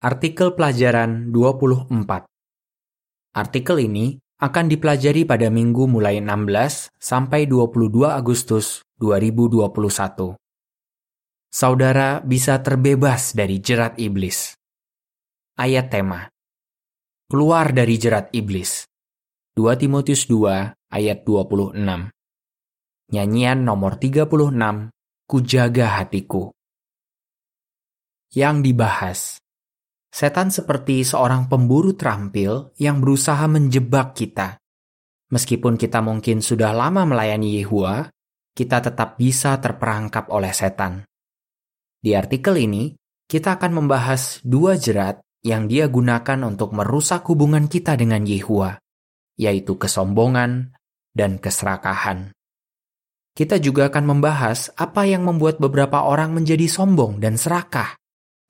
Artikel pelajaran 24 Artikel ini akan dipelajari pada minggu mulai 16 sampai 22 Agustus 2021. Saudara bisa terbebas dari jerat iblis. Ayat tema Keluar dari jerat iblis. 2 Timotius 2 ayat 26. Nyanyian nomor 36, Kujaga hatiku. Yang dibahas Setan seperti seorang pemburu terampil yang berusaha menjebak kita. Meskipun kita mungkin sudah lama melayani Yehua, kita tetap bisa terperangkap oleh setan. Di artikel ini, kita akan membahas dua jerat yang dia gunakan untuk merusak hubungan kita dengan Yehua, yaitu kesombongan dan keserakahan. Kita juga akan membahas apa yang membuat beberapa orang menjadi sombong dan serakah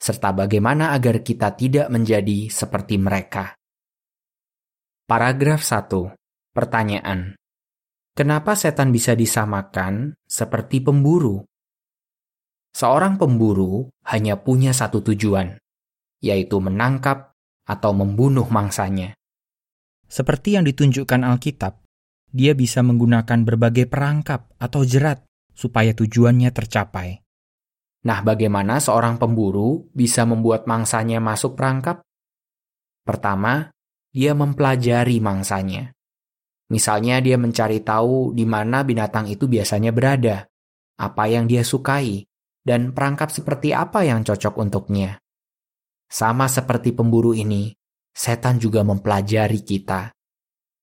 serta bagaimana agar kita tidak menjadi seperti mereka. Paragraf 1. Pertanyaan. Kenapa setan bisa disamakan seperti pemburu? Seorang pemburu hanya punya satu tujuan, yaitu menangkap atau membunuh mangsanya. Seperti yang ditunjukkan Alkitab, dia bisa menggunakan berbagai perangkap atau jerat supaya tujuannya tercapai. Nah, bagaimana seorang pemburu bisa membuat mangsanya masuk perangkap? Pertama, dia mempelajari mangsanya. Misalnya dia mencari tahu di mana binatang itu biasanya berada, apa yang dia sukai, dan perangkap seperti apa yang cocok untuknya. Sama seperti pemburu ini, setan juga mempelajari kita.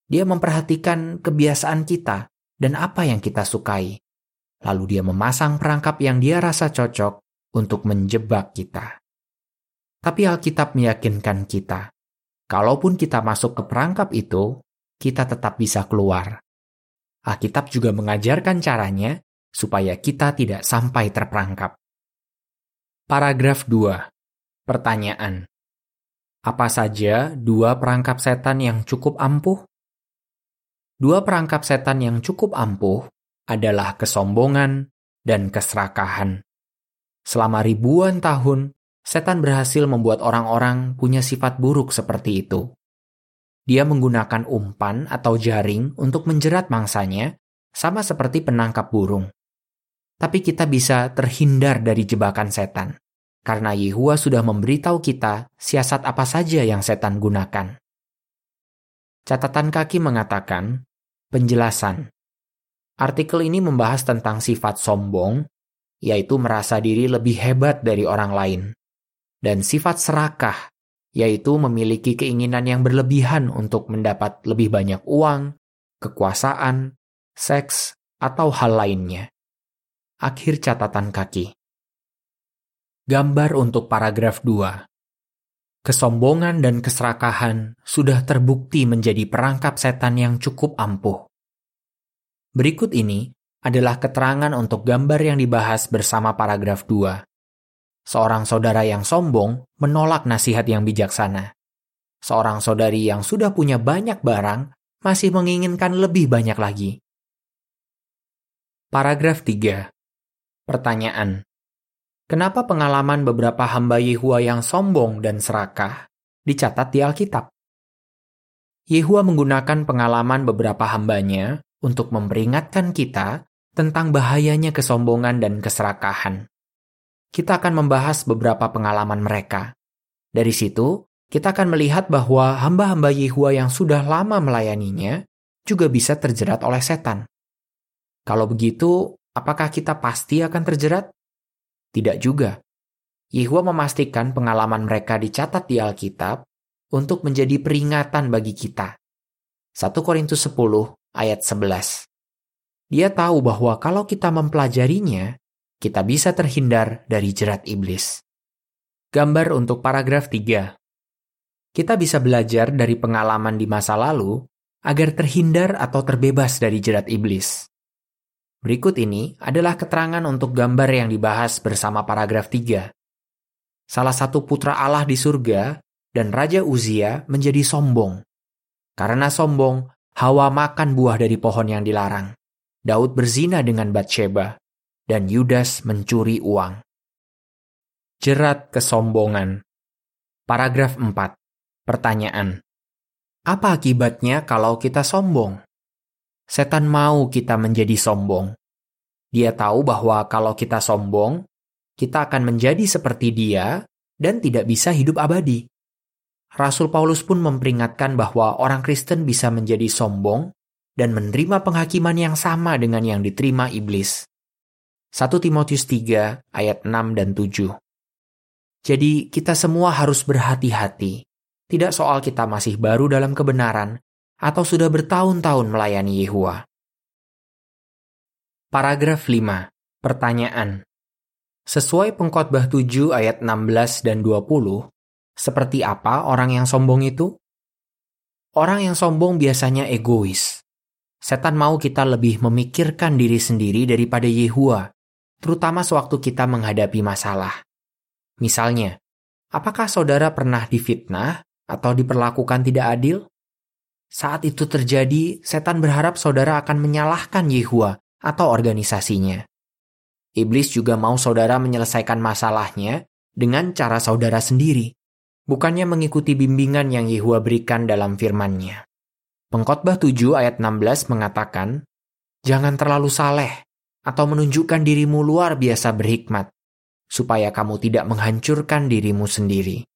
Dia memperhatikan kebiasaan kita dan apa yang kita sukai lalu dia memasang perangkap yang dia rasa cocok untuk menjebak kita. Tapi Alkitab meyakinkan kita, kalaupun kita masuk ke perangkap itu, kita tetap bisa keluar. Alkitab juga mengajarkan caranya supaya kita tidak sampai terperangkap. Paragraf 2. Pertanyaan. Apa saja dua perangkap setan yang cukup ampuh? Dua perangkap setan yang cukup ampuh adalah kesombongan dan keserakahan. Selama ribuan tahun, setan berhasil membuat orang-orang punya sifat buruk seperti itu. Dia menggunakan umpan atau jaring untuk menjerat mangsanya, sama seperti penangkap burung. Tapi kita bisa terhindar dari jebakan setan, karena Yehua sudah memberitahu kita siasat apa saja yang setan gunakan. Catatan kaki mengatakan, penjelasan Artikel ini membahas tentang sifat sombong, yaitu merasa diri lebih hebat dari orang lain, dan sifat serakah, yaitu memiliki keinginan yang berlebihan untuk mendapat lebih banyak uang, kekuasaan, seks, atau hal lainnya. Akhir catatan kaki. Gambar untuk paragraf 2. Kesombongan dan keserakahan sudah terbukti menjadi perangkap setan yang cukup ampuh. Berikut ini adalah keterangan untuk gambar yang dibahas bersama paragraf 2. Seorang saudara yang sombong menolak nasihat yang bijaksana. Seorang saudari yang sudah punya banyak barang masih menginginkan lebih banyak lagi. Paragraf 3. Pertanyaan. Kenapa pengalaman beberapa hamba Yehua yang sombong dan serakah dicatat di Alkitab? Yehua menggunakan pengalaman beberapa hambanya untuk memperingatkan kita tentang bahayanya kesombongan dan keserakahan. Kita akan membahas beberapa pengalaman mereka. Dari situ, kita akan melihat bahwa hamba-hamba Yehua yang sudah lama melayaninya juga bisa terjerat oleh setan. Kalau begitu, apakah kita pasti akan terjerat? Tidak juga. Yehua memastikan pengalaman mereka dicatat di Alkitab untuk menjadi peringatan bagi kita. 1 Korintus 10 ayat 11. Dia tahu bahwa kalau kita mempelajarinya, kita bisa terhindar dari jerat iblis. Gambar untuk paragraf 3. Kita bisa belajar dari pengalaman di masa lalu agar terhindar atau terbebas dari jerat iblis. Berikut ini adalah keterangan untuk gambar yang dibahas bersama paragraf 3. Salah satu putra Allah di surga dan Raja Uzia menjadi sombong. Karena sombong, Hawa makan buah dari pohon yang dilarang. Daud berzina dengan Batsheba, dan Yudas mencuri uang. Jerat kesombongan. Paragraf 4. Pertanyaan. Apa akibatnya kalau kita sombong? Setan mau kita menjadi sombong. Dia tahu bahwa kalau kita sombong, kita akan menjadi seperti dia dan tidak bisa hidup abadi. Rasul Paulus pun memperingatkan bahwa orang Kristen bisa menjadi sombong dan menerima penghakiman yang sama dengan yang diterima iblis. 1 Timotius 3 ayat 6 dan 7. Jadi kita semua harus berhati-hati. Tidak soal kita masih baru dalam kebenaran atau sudah bertahun-tahun melayani Yehua. Paragraf 5. Pertanyaan. Sesuai pengkhotbah 7 ayat 16 dan 20, seperti apa orang yang sombong itu? Orang yang sombong biasanya egois. Setan mau kita lebih memikirkan diri sendiri daripada Yehua, terutama sewaktu kita menghadapi masalah. Misalnya, apakah saudara pernah difitnah atau diperlakukan tidak adil? Saat itu terjadi, setan berharap saudara akan menyalahkan Yehua atau organisasinya. Iblis juga mau saudara menyelesaikan masalahnya dengan cara saudara sendiri, bukannya mengikuti bimbingan yang Yehua berikan dalam firman-Nya. Pengkhotbah 7 ayat 16 mengatakan, Jangan terlalu saleh atau menunjukkan dirimu luar biasa berhikmat, supaya kamu tidak menghancurkan dirimu sendiri.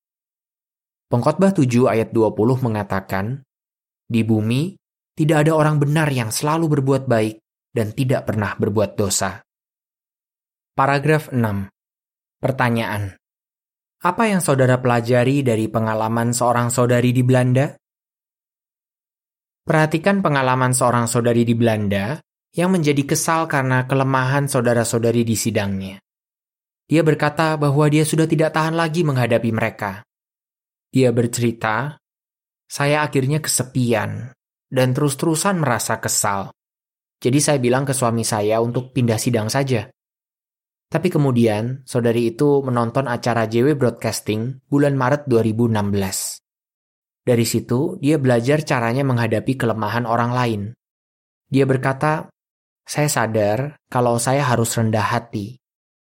Pengkhotbah 7 ayat 20 mengatakan, Di bumi tidak ada orang benar yang selalu berbuat baik dan tidak pernah berbuat dosa. Paragraf 6. Pertanyaan. Apa yang saudara pelajari dari pengalaman seorang saudari di Belanda? Perhatikan pengalaman seorang saudari di Belanda yang menjadi kesal karena kelemahan saudara-saudari di sidangnya. Dia berkata bahwa dia sudah tidak tahan lagi menghadapi mereka. Dia bercerita, "Saya akhirnya kesepian dan terus-terusan merasa kesal. Jadi saya bilang ke suami saya untuk pindah sidang saja." Tapi kemudian, saudari itu menonton acara JW Broadcasting bulan Maret 2016. Dari situ, dia belajar caranya menghadapi kelemahan orang lain. Dia berkata, "Saya sadar kalau saya harus rendah hati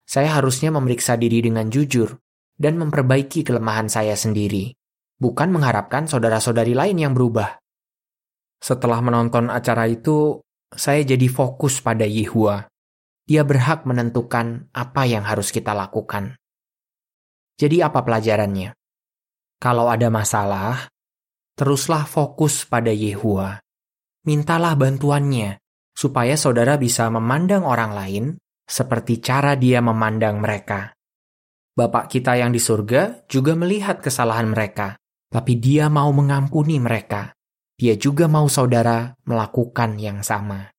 saya harusnya memeriksa diri dengan jujur dan memperbaiki kelemahan saya sendiri, bukan mengharapkan saudara-saudari lain yang berubah. Setelah menonton acara itu, saya jadi fokus pada Yehua. Dia berhak menentukan apa yang harus kita lakukan. Jadi apa pelajarannya? Kalau ada masalah, teruslah fokus pada Yehua. Mintalah bantuannya, supaya saudara bisa memandang orang lain seperti cara dia memandang mereka. Bapak kita yang di surga juga melihat kesalahan mereka, tapi dia mau mengampuni mereka. Dia juga mau saudara melakukan yang sama.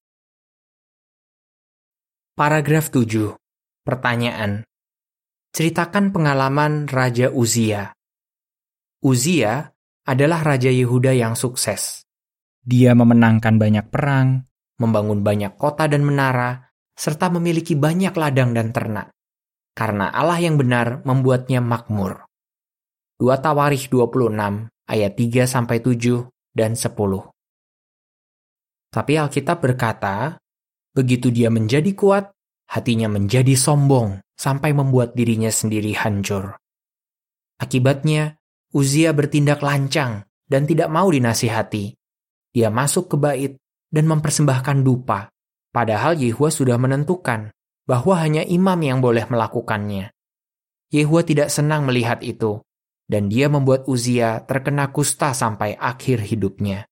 Paragraf 7. Pertanyaan. Ceritakan pengalaman Raja Uzia. Uzia adalah Raja Yehuda yang sukses. Dia memenangkan banyak perang, membangun banyak kota dan menara, serta memiliki banyak ladang dan ternak. Karena Allah yang benar membuatnya makmur. 2 Tawarikh 26 ayat 3 sampai 7 dan 10. Tapi Alkitab berkata, begitu dia menjadi kuat, hatinya menjadi sombong sampai membuat dirinya sendiri hancur. Akibatnya, Uzia bertindak lancang dan tidak mau dinasihati. Dia masuk ke bait dan mempersembahkan dupa Padahal Yehua sudah menentukan bahwa hanya imam yang boleh melakukannya. Yehua tidak senang melihat itu, dan dia membuat Uzia terkena kusta sampai akhir hidupnya.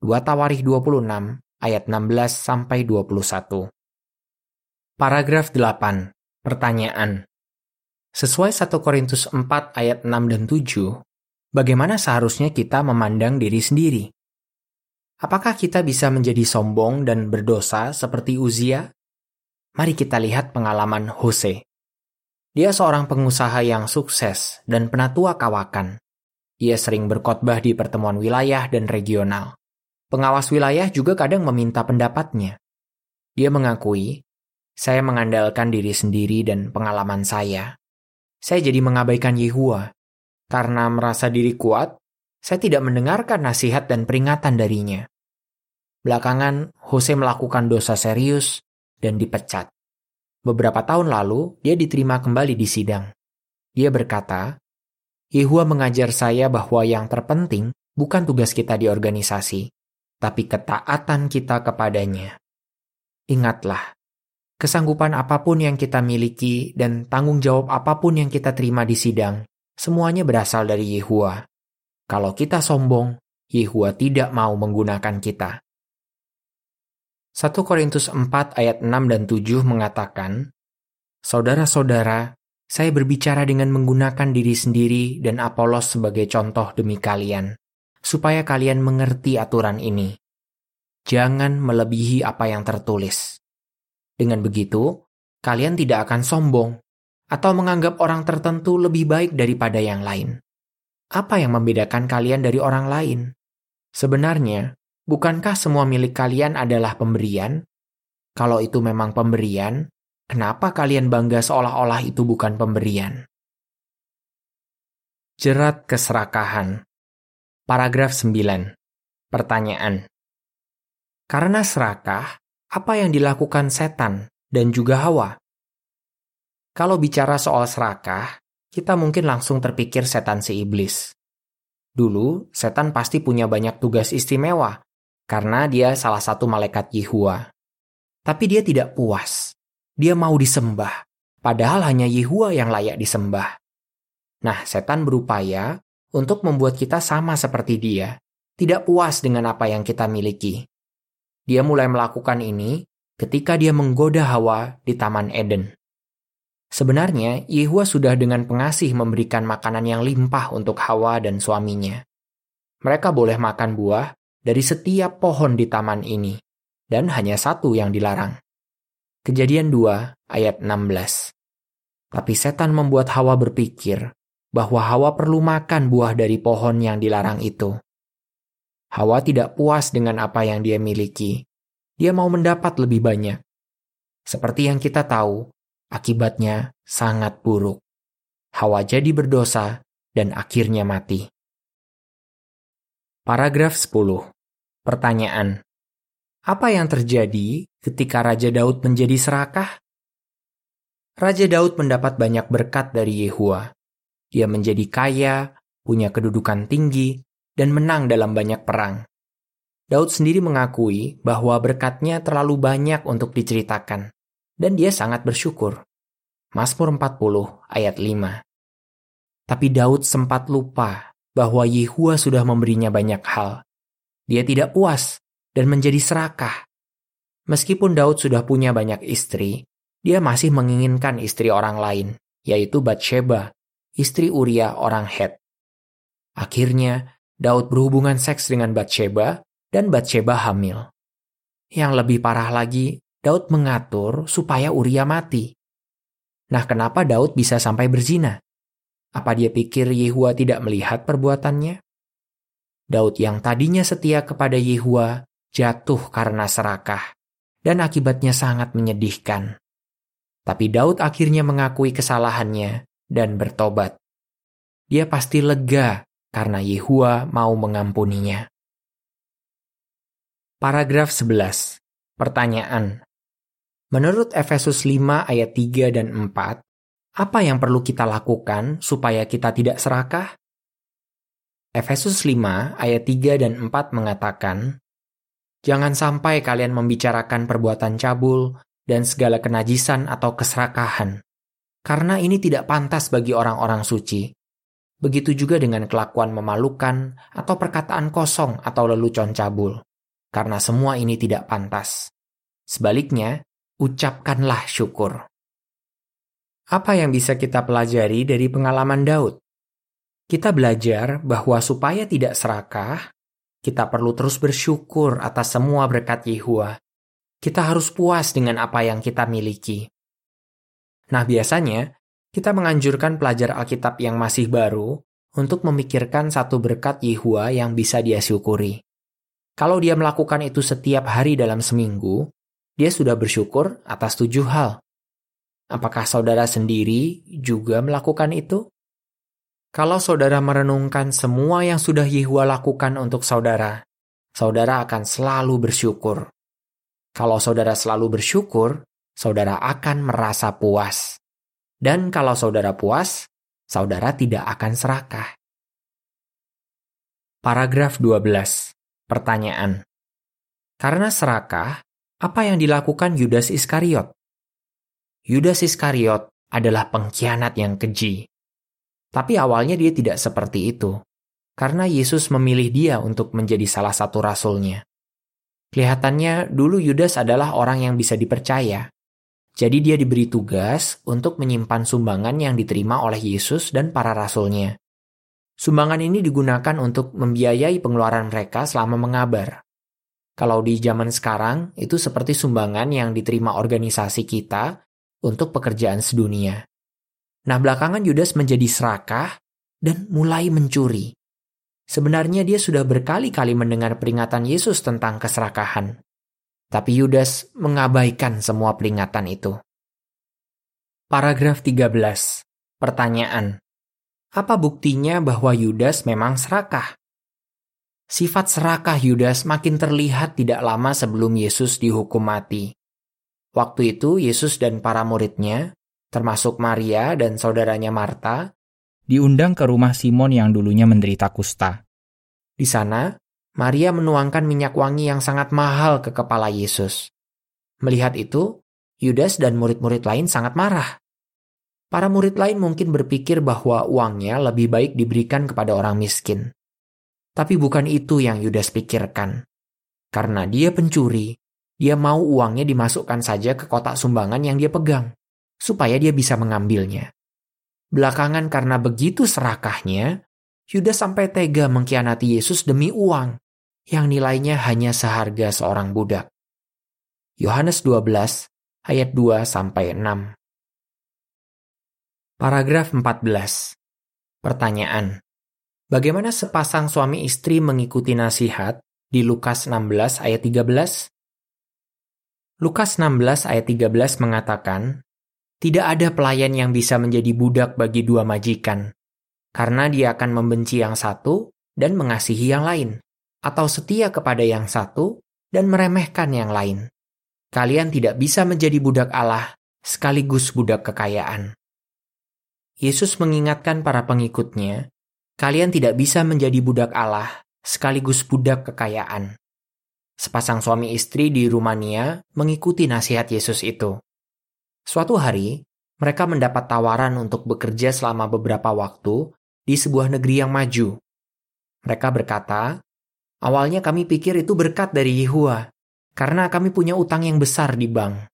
2 Tawarikh 26 ayat 16 sampai 21. Paragraf 8. Pertanyaan. Sesuai 1 Korintus 4 ayat 6 dan 7, bagaimana seharusnya kita memandang diri sendiri? Apakah kita bisa menjadi sombong dan berdosa seperti Uzia? Mari kita lihat pengalaman Hose. Dia seorang pengusaha yang sukses dan penatua kawakan. Ia sering berkhotbah di pertemuan wilayah dan regional. Pengawas wilayah juga kadang meminta pendapatnya. Dia mengakui, saya mengandalkan diri sendiri dan pengalaman saya. Saya jadi mengabaikan Yehua. Karena merasa diri kuat, saya tidak mendengarkan nasihat dan peringatan darinya. Belakangan, Jose melakukan dosa serius dan dipecat. Beberapa tahun lalu, dia diterima kembali di sidang. Dia berkata, Yehua mengajar saya bahwa yang terpenting bukan tugas kita di organisasi, tapi ketaatan kita kepadanya. Ingatlah, kesanggupan apa pun yang kita miliki dan tanggung jawab apa pun yang kita terima di sidang, semuanya berasal dari Yehua. Kalau kita sombong, Yehua tidak mau menggunakan kita. 1 Korintus 4 ayat 6 dan 7 mengatakan, Saudara-saudara, saya berbicara dengan menggunakan diri sendiri dan Apolos sebagai contoh demi kalian, supaya kalian mengerti aturan ini. Jangan melebihi apa yang tertulis. Dengan begitu, kalian tidak akan sombong atau menganggap orang tertentu lebih baik daripada yang lain. Apa yang membedakan kalian dari orang lain? Sebenarnya, Bukankah semua milik kalian adalah pemberian? Kalau itu memang pemberian, kenapa kalian bangga seolah-olah itu bukan pemberian? Jerat keserakahan. Paragraf 9. Pertanyaan. Karena serakah, apa yang dilakukan setan dan juga Hawa? Kalau bicara soal serakah, kita mungkin langsung terpikir setan si iblis. Dulu, setan pasti punya banyak tugas istimewa karena dia salah satu malaikat Yehua. Tapi dia tidak puas. Dia mau disembah, padahal hanya Yehua yang layak disembah. Nah, setan berupaya untuk membuat kita sama seperti dia, tidak puas dengan apa yang kita miliki. Dia mulai melakukan ini ketika dia menggoda Hawa di Taman Eden. Sebenarnya, Yehua sudah dengan pengasih memberikan makanan yang limpah untuk Hawa dan suaminya. Mereka boleh makan buah dari setiap pohon di taman ini, dan hanya satu yang dilarang. Kejadian 2 ayat 16. Tapi setan membuat Hawa berpikir bahwa Hawa perlu makan buah dari pohon yang dilarang itu. Hawa tidak puas dengan apa yang dia miliki. Dia mau mendapat lebih banyak. Seperti yang kita tahu, akibatnya sangat buruk. Hawa jadi berdosa dan akhirnya mati. Paragraf 10. Pertanyaan. Apa yang terjadi ketika Raja Daud menjadi serakah? Raja Daud mendapat banyak berkat dari Yehua. Dia menjadi kaya, punya kedudukan tinggi, dan menang dalam banyak perang. Daud sendiri mengakui bahwa berkatnya terlalu banyak untuk diceritakan, dan dia sangat bersyukur. Mazmur 40 ayat 5 Tapi Daud sempat lupa bahwa Yehua sudah memberinya banyak hal, dia tidak puas dan menjadi serakah. Meskipun Daud sudah punya banyak istri, dia masih menginginkan istri orang lain, yaitu Bathsheba, istri Uria orang Het. Akhirnya, Daud berhubungan seks dengan Bathsheba dan Bathsheba hamil. Yang lebih parah lagi, Daud mengatur supaya Uria mati. Nah, kenapa Daud bisa sampai berzina? Apa dia pikir Yehua tidak melihat perbuatannya? Daud yang tadinya setia kepada Yehua jatuh karena serakah, dan akibatnya sangat menyedihkan. Tapi Daud akhirnya mengakui kesalahannya dan bertobat. Dia pasti lega karena Yehua mau mengampuninya. Paragraf 11. Pertanyaan. Menurut Efesus 5 ayat 3 dan 4, apa yang perlu kita lakukan supaya kita tidak serakah? Efesus 5 ayat 3 dan 4 mengatakan, Jangan sampai kalian membicarakan perbuatan cabul dan segala kenajisan atau keserakahan, karena ini tidak pantas bagi orang-orang suci. Begitu juga dengan kelakuan memalukan atau perkataan kosong atau lelucon cabul, karena semua ini tidak pantas. Sebaliknya, ucapkanlah syukur. Apa yang bisa kita pelajari dari pengalaman Daud? Kita belajar bahwa supaya tidak serakah, kita perlu terus bersyukur atas semua berkat Yehua. Kita harus puas dengan apa yang kita miliki. Nah, biasanya kita menganjurkan pelajar Alkitab yang masih baru untuk memikirkan satu berkat Yehua yang bisa dia syukuri. Kalau dia melakukan itu setiap hari dalam seminggu, dia sudah bersyukur atas tujuh hal. Apakah saudara sendiri juga melakukan itu? Kalau saudara merenungkan semua yang sudah Yehua lakukan untuk saudara, saudara akan selalu bersyukur. Kalau saudara selalu bersyukur, saudara akan merasa puas. Dan kalau saudara puas, saudara tidak akan serakah. Paragraf 12. Pertanyaan. Karena serakah, apa yang dilakukan Yudas Iskariot? Yudas Iskariot adalah pengkhianat yang keji. Tapi awalnya dia tidak seperti itu, karena Yesus memilih dia untuk menjadi salah satu rasulnya. Kelihatannya dulu Yudas adalah orang yang bisa dipercaya. Jadi dia diberi tugas untuk menyimpan sumbangan yang diterima oleh Yesus dan para rasulnya. Sumbangan ini digunakan untuk membiayai pengeluaran mereka selama mengabar. Kalau di zaman sekarang, itu seperti sumbangan yang diterima organisasi kita untuk pekerjaan sedunia. Nah, belakangan Yudas menjadi serakah dan mulai mencuri. Sebenarnya dia sudah berkali-kali mendengar peringatan Yesus tentang keserakahan. Tapi Yudas mengabaikan semua peringatan itu. Paragraf 13. Pertanyaan. Apa buktinya bahwa Yudas memang serakah? Sifat serakah Yudas makin terlihat tidak lama sebelum Yesus dihukum mati. Waktu itu Yesus dan para muridnya, termasuk Maria dan saudaranya Marta, diundang ke rumah Simon yang dulunya menderita kusta. Di sana, Maria menuangkan minyak wangi yang sangat mahal ke kepala Yesus. Melihat itu, Yudas dan murid-murid lain sangat marah. Para murid lain mungkin berpikir bahwa uangnya lebih baik diberikan kepada orang miskin. Tapi bukan itu yang Yudas pikirkan. Karena dia pencuri, dia mau uangnya dimasukkan saja ke kotak sumbangan yang dia pegang, supaya dia bisa mengambilnya. Belakangan karena begitu serakahnya, Yudas sampai tega mengkhianati Yesus demi uang yang nilainya hanya seharga seorang budak. Yohanes 12 ayat 2 sampai 6. Paragraf 14. Pertanyaan. Bagaimana sepasang suami istri mengikuti nasihat di Lukas 16 ayat 13? Lukas 16 ayat 13 mengatakan, tidak ada pelayan yang bisa menjadi budak bagi dua majikan, karena dia akan membenci yang satu dan mengasihi yang lain, atau setia kepada yang satu dan meremehkan yang lain. Kalian tidak bisa menjadi budak Allah sekaligus budak kekayaan. Yesus mengingatkan para pengikutnya, kalian tidak bisa menjadi budak Allah sekaligus budak kekayaan. Sepasang suami istri di Rumania mengikuti nasihat Yesus itu. Suatu hari, mereka mendapat tawaran untuk bekerja selama beberapa waktu di sebuah negeri yang maju. Mereka berkata, awalnya kami pikir itu berkat dari Yehua, karena kami punya utang yang besar di bank.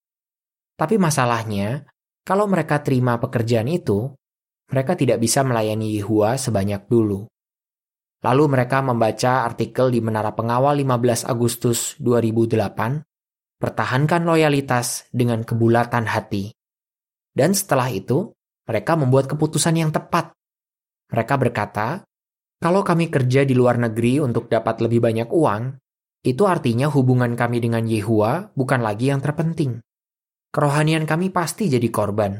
Tapi masalahnya, kalau mereka terima pekerjaan itu, mereka tidak bisa melayani Yehua sebanyak dulu. Lalu mereka membaca artikel di Menara Pengawal 15 Agustus 2008 pertahankan loyalitas dengan kebulatan hati. Dan setelah itu, mereka membuat keputusan yang tepat. Mereka berkata, kalau kami kerja di luar negeri untuk dapat lebih banyak uang, itu artinya hubungan kami dengan Yehua bukan lagi yang terpenting. Kerohanian kami pasti jadi korban.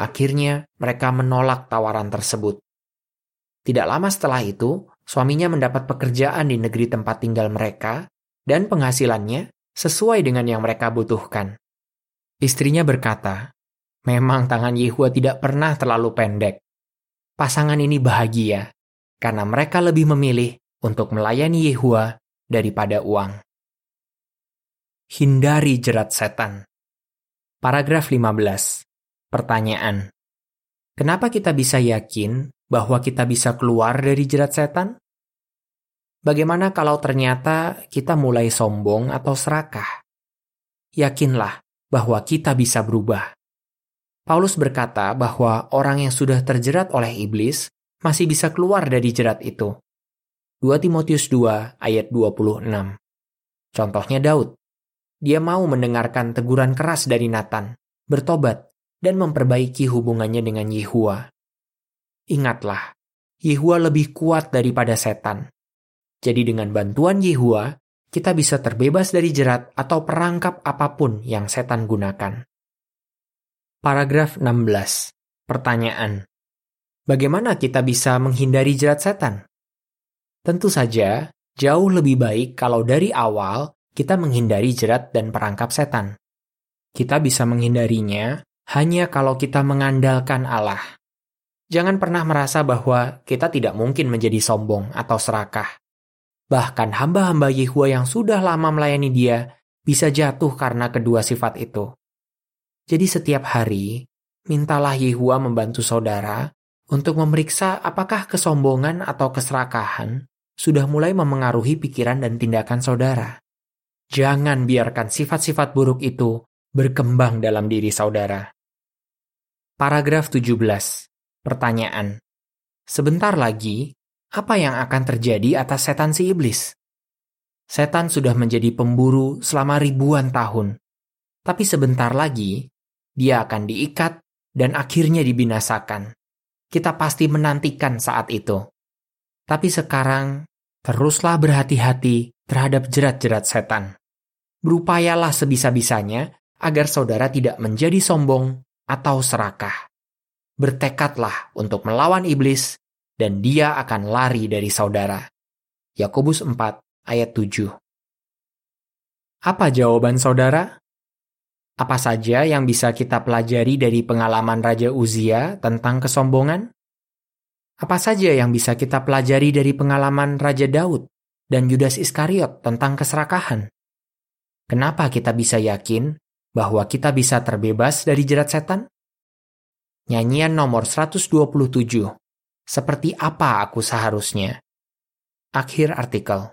Akhirnya, mereka menolak tawaran tersebut. Tidak lama setelah itu, suaminya mendapat pekerjaan di negeri tempat tinggal mereka, dan penghasilannya sesuai dengan yang mereka butuhkan. Istrinya berkata, memang tangan Yehua tidak pernah terlalu pendek. Pasangan ini bahagia karena mereka lebih memilih untuk melayani Yehua daripada uang. Hindari jerat setan. Paragraf 15. Pertanyaan. Kenapa kita bisa yakin bahwa kita bisa keluar dari jerat setan? Bagaimana kalau ternyata kita mulai sombong atau serakah? Yakinlah bahwa kita bisa berubah. Paulus berkata bahwa orang yang sudah terjerat oleh iblis masih bisa keluar dari jerat itu. 2 Timotius 2 ayat 26 Contohnya Daud. Dia mau mendengarkan teguran keras dari Nathan, bertobat, dan memperbaiki hubungannya dengan Yehua. Ingatlah, Yehua lebih kuat daripada setan. Jadi dengan bantuan Yehua, kita bisa terbebas dari jerat atau perangkap apa pun yang setan gunakan. Paragraf 16. Pertanyaan. Bagaimana kita bisa menghindari jerat setan? Tentu saja, jauh lebih baik kalau dari awal kita menghindari jerat dan perangkap setan. Kita bisa menghindarinya hanya kalau kita mengandalkan Allah. Jangan pernah merasa bahwa kita tidak mungkin menjadi sombong atau serakah. Bahkan hamba-hamba Yehua yang sudah lama melayani dia bisa jatuh karena kedua sifat itu. Jadi setiap hari, mintalah Yehua membantu saudara untuk memeriksa apakah kesombongan atau keserakahan sudah mulai memengaruhi pikiran dan tindakan saudara. Jangan biarkan sifat-sifat buruk itu berkembang dalam diri saudara. Paragraf 17. Pertanyaan. Sebentar lagi, apa yang akan terjadi atas setan si iblis? Setan sudah menjadi pemburu selama ribuan tahun. Tapi sebentar lagi, dia akan diikat dan akhirnya dibinasakan. Kita pasti menantikan saat itu. Tapi sekarang, teruslah berhati-hati terhadap jerat-jerat setan. Berupayalah sebisa-bisanya agar saudara tidak menjadi sombong atau serakah. Bertekadlah untuk melawan iblis dan dia akan lari dari saudara. Yakobus 4 ayat 7. Apa jawaban saudara? Apa saja yang bisa kita pelajari dari pengalaman Raja Uzia tentang kesombongan? Apa saja yang bisa kita pelajari dari pengalaman Raja Daud dan Yudas Iskariot tentang keserakahan? Kenapa kita bisa yakin bahwa kita bisa terbebas dari jerat setan? Nyanyian nomor 127. Seperti apa aku seharusnya? Akhir artikel.